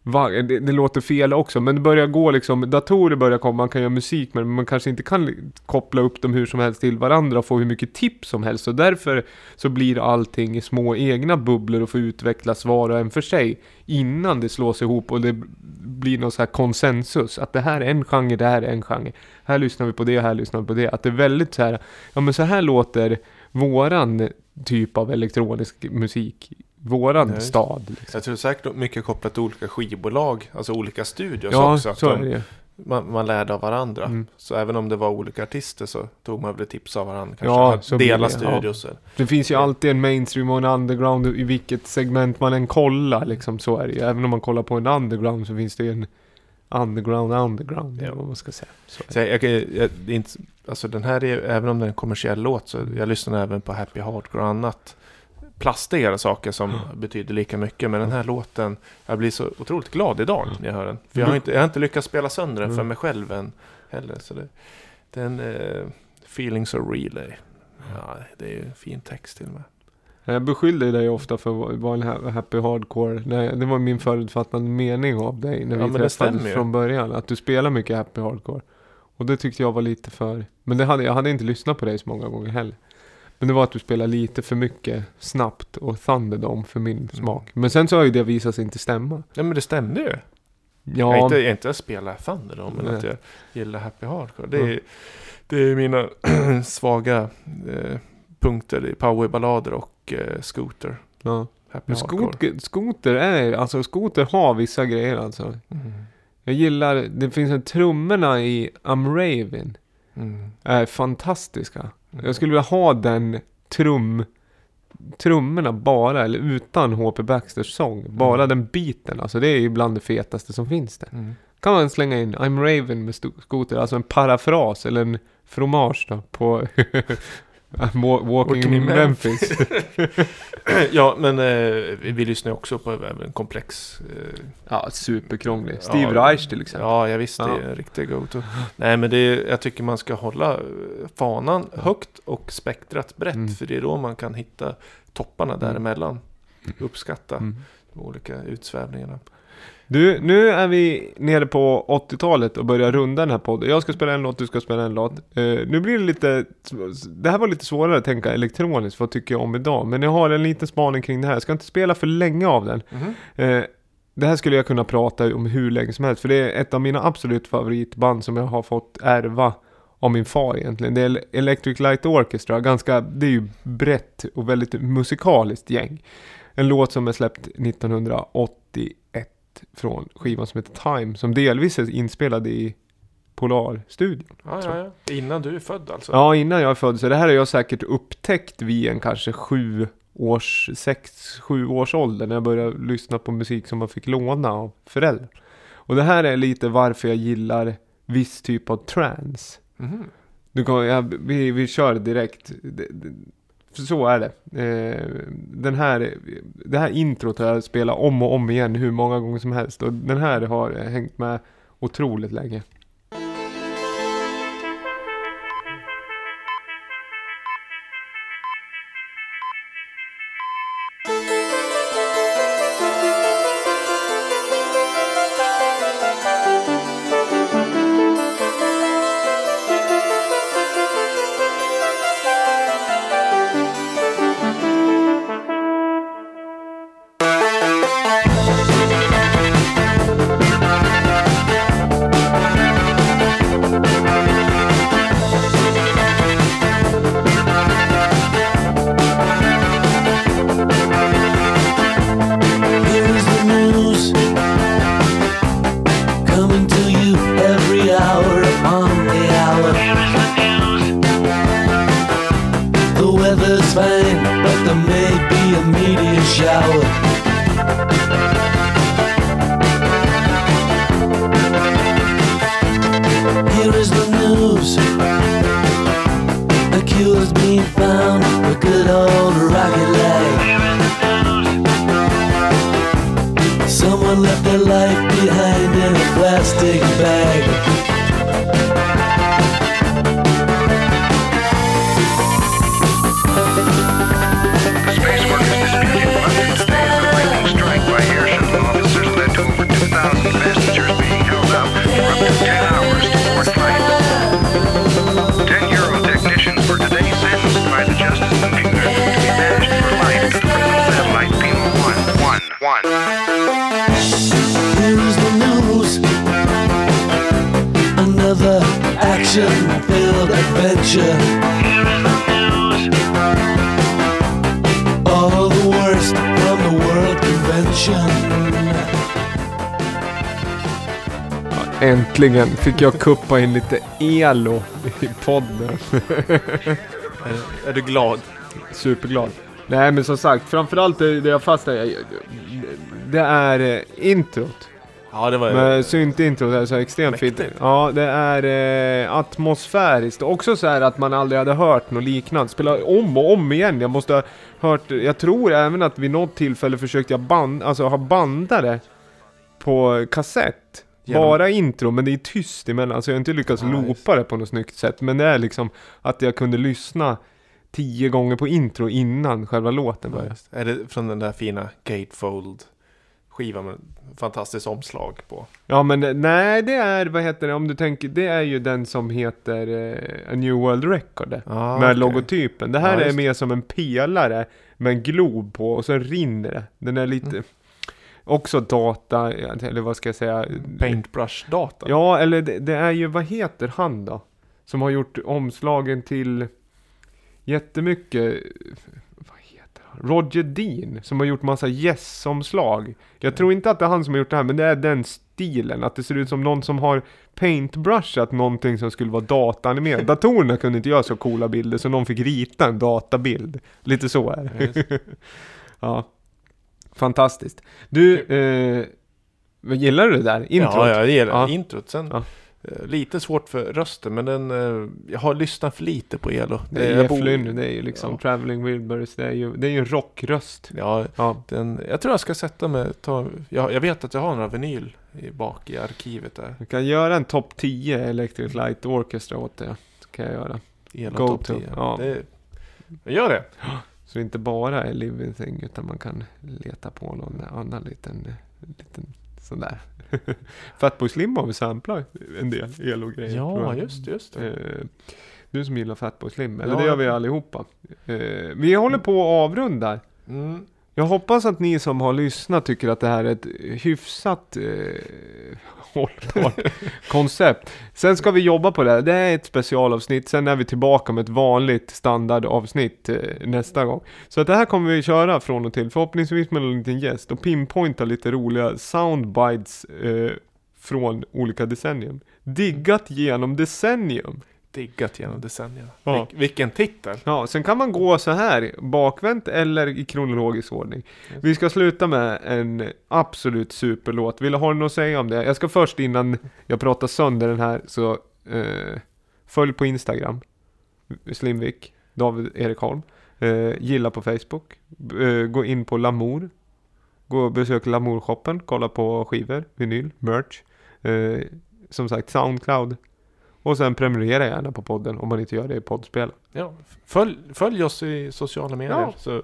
det, det låter fel också, men det börjar gå liksom, datorer börjar komma, man kan göra musik men man kanske inte kan koppla upp dem hur som helst till varandra och få hur mycket tips som helst. Så därför så blir allting i små egna bubblor och får utvecklas var och en för sig innan det slås ihop och det blir någon så här konsensus. Att det här är en genre, det här är en genre. Här lyssnar vi på det, här lyssnar vi på det. Att det är väldigt så här, ja men så här låter våran typ av elektronisk musik, våran
Ja, det.
stad. Liksom.
Jag tror säkert mycket kopplat till olika skivbolag. Alltså olika studios
Ja,
också. Att
så är
de,
det
man, man lärde av varandra.
Mm.
Så även om det var olika artister så tog man väl tips av varandra. Kanske
Ja,
dela
det, ja.
studios. eller-
Det finns ju alltid en mainstream och en underground i vilket segment man än kollar. Liksom, så är det ju. Även om man kollar på en underground så finns det ju en underground underground.
Ja.
Vad man ska säga. Så.
Så jag, jag, jag, inte, alltså den här är, även om det är en kommersiell låt, så jag lyssnar även på Happy Hardcore och annat plastigare saker som betyder lika mycket. Men den här låten, jag blir så otroligt glad idag när jag hör den. För jag har inte, jag har inte lyckats spela sönder den för
Mm.
mig själv än heller. Så det, den, eh, Feelings of Relay. Ja, det är ju en fin text till och med.
Jag beskyllde dig ofta för att vara en ha- happy hardcore. Det var min förutfattade mening av dig när
Ja,
vi
stämmer
träffades från början. Att du spelar mycket happy hardcore. Och det tyckte jag var lite för... Men det hade, jag hade inte lyssnat på dig så många gånger heller. Men det var att du spelar lite för mycket snabbt och Thunderdome för min smak. Men sen så har ju det visat sig inte stämma.
Ja men det stämde ju. Jag
Ja,
är inte, jag inte att spela Thunder men
Nej.
att jag gillar Happy Hardcore. Det är,
Mm.
det är mina <clears throat> svaga eh, punkter i powerballader och eh, scooter.
ja.
Happy
skoter, skoter är, alltså skoter har vissa grejer alltså.
Mm.
Jag gillar, det finns en trummorna i I'm Raven.
Mm.
Är fantastiska.
Mm.
Jag skulle vilja ha den trum, trummorna bara, eller utan HP Baxters sång. Bara
Mm.
den biten, alltså det är ju bland det fetaste som finns det.
Mm.
Kan man slänga in I'm Raven med skoter, alltså en parafras eller en fromage då på <laughs> Wa- Walking in Memphis. <laughs>
ja, men eh, vi, vi lyssnar också på en komplex... Eh,
ja, superkrånglig. Steve
Ja.
Reich till exempel.
ja, jag visste
Ja.
det är en riktig go-to. Nej, men det är, jag tycker man ska hålla eh, fanan högt och spektrat brett.
Mm.
För det är då man kan hitta topparna
Mm.
däremellan. Uppskatta
Mm.
de olika utsvävningarna.
Du, nu är vi nere på 80-talet och börjar runda den här podden. Jag ska spela en låt, du ska spela en låt. Eh, nu blir det lite... Det här var lite svårare att tänka elektroniskt, vad tycker jag om idag? Men jag har en liten spaning kring det här. Jag ska inte spela för länge av den.
Mhm.
Eh, det här skulle jag kunna prata om hur länge som helst, för det är ett av mina absolut favoritband som jag har fått ärva av min far egentligen. Det är Electric Light Orchestra, ganska, det är ju brett och väldigt musikaliskt gäng. En låt som är släppt 1981 från skivan som heter Time, som delvis är inspelad i Polarstudion.
Ja, ja, ja. Innan du är född alltså?
Ja, innan jag är född. Så det här har jag säkert upptäckt vid en kanske sju års, sex, sju års ålder när jag började lyssna på musik som man fick låna av föräldrar. Och det här är lite varför jag gillar viss typ av trance.
Mhm.
Du kan, ja, vi, vi kör direkt. Det, det, så är det. Eh, den här, det här introt har jag spelat om och om igen hur många gånger som helst. Och den här har hängt med otroligt länge.
Here is the news. Another action-filled adventure. All the worst from the World Convention.
Äntligen fick jag kuppa in lite elo i podden.
Är, är du glad?
Superglad. Nej men som sagt, framförallt det, det jag fastnar i, det är eh, introt.
Ja, det var
Med synt-intro, det är så extremt fint.
Mäktigt.
Ja, det är eh, atmosfäriskt. Också så här att man aldrig hade hört något liknande. Spela om och om igen. Jag måste ha hört, jag tror även att vid något tillfälle försökte jag band, alltså ha bandare på kassett.
Genom-
Bara intro, men det är tyst emellan. Så jag har inte lyckats
Ja, just.
loopa det på något snyggt sätt. Men det är liksom att jag kunde lyssna tio gånger på intro innan själva låten
Ja,
började.
Är det från den där fina Gatefold skivan med fantastiskt omslag på?
Ja men nej det är, vad heter det, om du tänker, det är ju den som heter eh, A New World Record.
Ah,
med
okej.
logotypen. Det här
Ja,
är mer som en pelare med en glob på och så rinner det. Den är lite,
Mm.
också data, eller vad ska jag säga?
Paintbrush-data?
Ja, eller det, det är ju, vad heter han då? Som har gjort omslagen till jättemycket? Roger Dean, som har gjort massa Yes-omslag. Jag tror inte att det är han som har gjort det här, men det är den stilen. Att det ser ut som någon som har paintbrushat någonting som skulle vara dataanimerat. <laughs> Datorerna kunde inte göra så coola bilder, så någon fick rita en databild. Lite så är det. <laughs> ja. Fantastiskt. Du, eh, gillar du det där? Introt?
Ja, jag gillar
Ja.
introt. Sen,
Ja.
Eh, lite svårt för rösten, men den, eh, jag har lyssnat för lite på Elo.
Det är Jeff Lynne, det är ju liksom
Ja.
Traveling Wilburys, det är ju, det är ju en rockröst.
Ja,
Ja.
den, jag tror jag ska sätta mig, ta, jag, jag vet att jag har några vinyl i, bak i arkivet där.
Jag kan göra en topp 10 Electric Light Orchestra åt. Så kan jag göra.
Elo Top
to,
10.
ja.
Det, jag gör det.
Så det inte bara är Living Thing utan man kan leta på någon annan liten, liten sån där. <laughs> Fatboy Slim har vi samplat en del elo-grejer. tror
Ja,
jag.
just, just det.
Eh, du som gillar Fatboy Slim, eller
Ja,
det gör vi allihopa. Eh, vi håller på att avrunda.
Mm.
Jag hoppas att ni som har lyssnat tycker att det här är ett hyfsat eh, <laughs> hållbart koncept. Sen ska vi jobba på det. här. Det är ett specialavsnitt. Sen är vi tillbaka med ett vanligt standardavsnitt eh, nästa gång. Så att det här kommer vi köra från och till. Förhoppningsvis med en liten gäst och pinpointa lite roliga soundbites eh, från olika decennium. Diggat genom decennium.
Diggat genom decennierna.
Ja.
Vil, vilken titel!
Ja, sen kan man gå så här bakvänt eller i kronologisk ordning. Vi ska sluta med en absolut superlåt. Vill du ha något att säga om det? Jag ska först innan jag pratar sönder den här så eh, följ på Instagram. Slimvik, David Erik Holm. Eh, gilla på Facebook. Eh, gå in på Lamour. Gå och besök Lamour-shoppen. Kolla på skivor, vinyl, merch. Eh, som sagt Soundcloud. Och sen prenumerera gärna på podden om man inte gör det i poddspel.
Ja, följ, följ oss i sociala medier
Ja.
så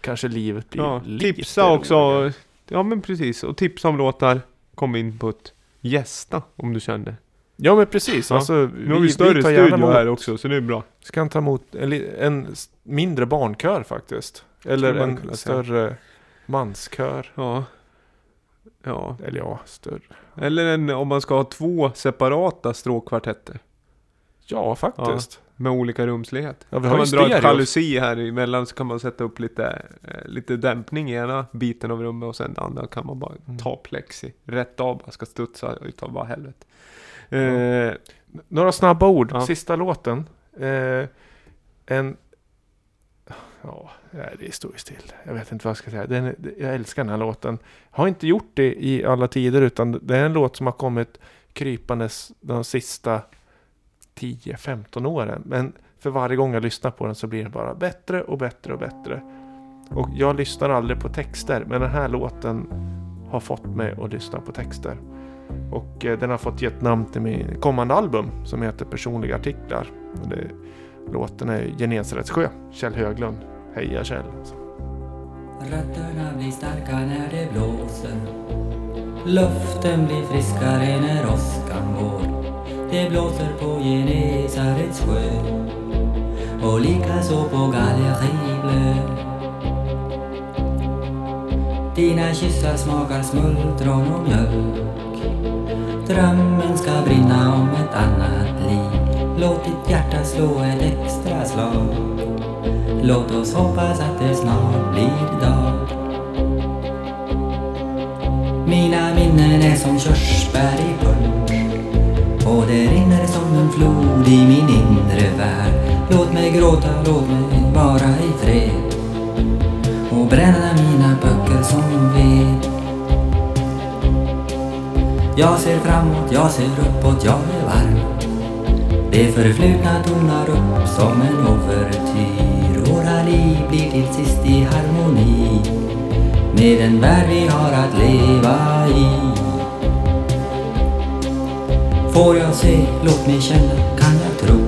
kanske livet blir
Ja,
lite
tipsa också.
roligare.
Ja men precis. Och tipsa om låtar. Kom in på ett gästa om du känner.
Ja men precis.
Ja.
Alltså,
Nu har vi större
tar gärna
studio
emot-
här också så det är bra.
Ska ta emot en, en mindre barnkör faktiskt. Eller en
kunna säga.
större manskör.
Ja. Ja.
Eller ja, större.
Eller en, om man ska ha två separata stråkkvartetter.
Ja, faktiskt.
Med olika rumslighet.
Ja, vi
kan
har
man
ju
dra ett jalusi här emellan så kan man sätta upp lite, eh, lite dämpning i ena biten av rummet och sen den andra kan man bara
Mm.
ta plexi. Rätt av, bara ska studsa utav bara helvete. Eh,
Några snabba ord.
Ja.
Sista låten. Eh, en Ja, det står ju still. Jag vet inte vad jag ska säga. Den, jag älskar den här låten. Har inte gjort det i alla tider utan det är en låt som har kommit krypandes de sista 10-15 åren. Men för varje gång jag lyssnar på den så blir den bara bättre och bättre och bättre. Och jag lyssnar aldrig på texter men den här låten har fått mig att lyssna på texter. Och eh, den har fått gett namn till min kommande album som heter Personliga artiklar. Och det, låten är Genesarets Sjö, Kjell Höglund. Heja Kjell! Alltså.
Rötterna blir starka när det blåser. Luften blir friskare när åskan går. Det blåser på Genesarets sjö. Och likaså på Galleribblö Dina kyssar smakar smultron och mjölk. Drömmen ska brinna om ett annat liv. Låt ditt hjärta slå ett extra slag. Låt oss hoppas att det snart blir dag. Mina minnen är som körsbär i punsch. Och det rinner som en flod i min inre värld. Låt mig gråta, låt mig vara i fred. Och bränna mina böcker som ved. Jag ser framåt, jag ser uppåt, jag är varm. Det förflutna tonar upp som en ouvertyr vi blir till sist i harmoni med den värld vi har att leva i. Får jag se, låt mig känna, kan jag tro?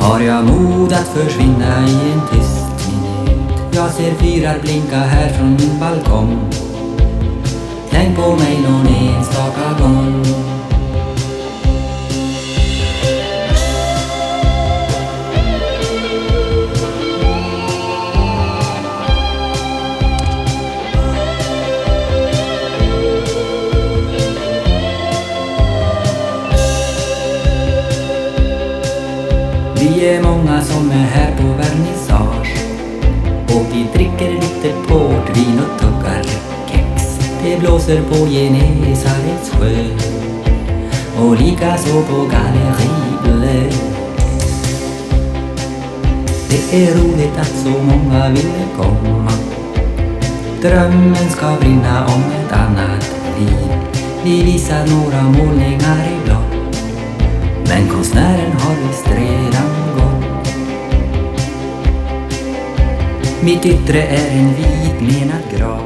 Har jag mod att försvinna i en tyst minut? Jag ser fyrar blinka här från min balkong. Tänk på mig någon enstaka gång. Blåser på Genesarets sjö och likaså på Galleribblö. Det är roligt att så många ville komma. Drömmen ska brinna om ett annat liv. Vi visar några målningar i blått men konstnären har visst redan gått Mitt yttre är en vit menad grav